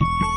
you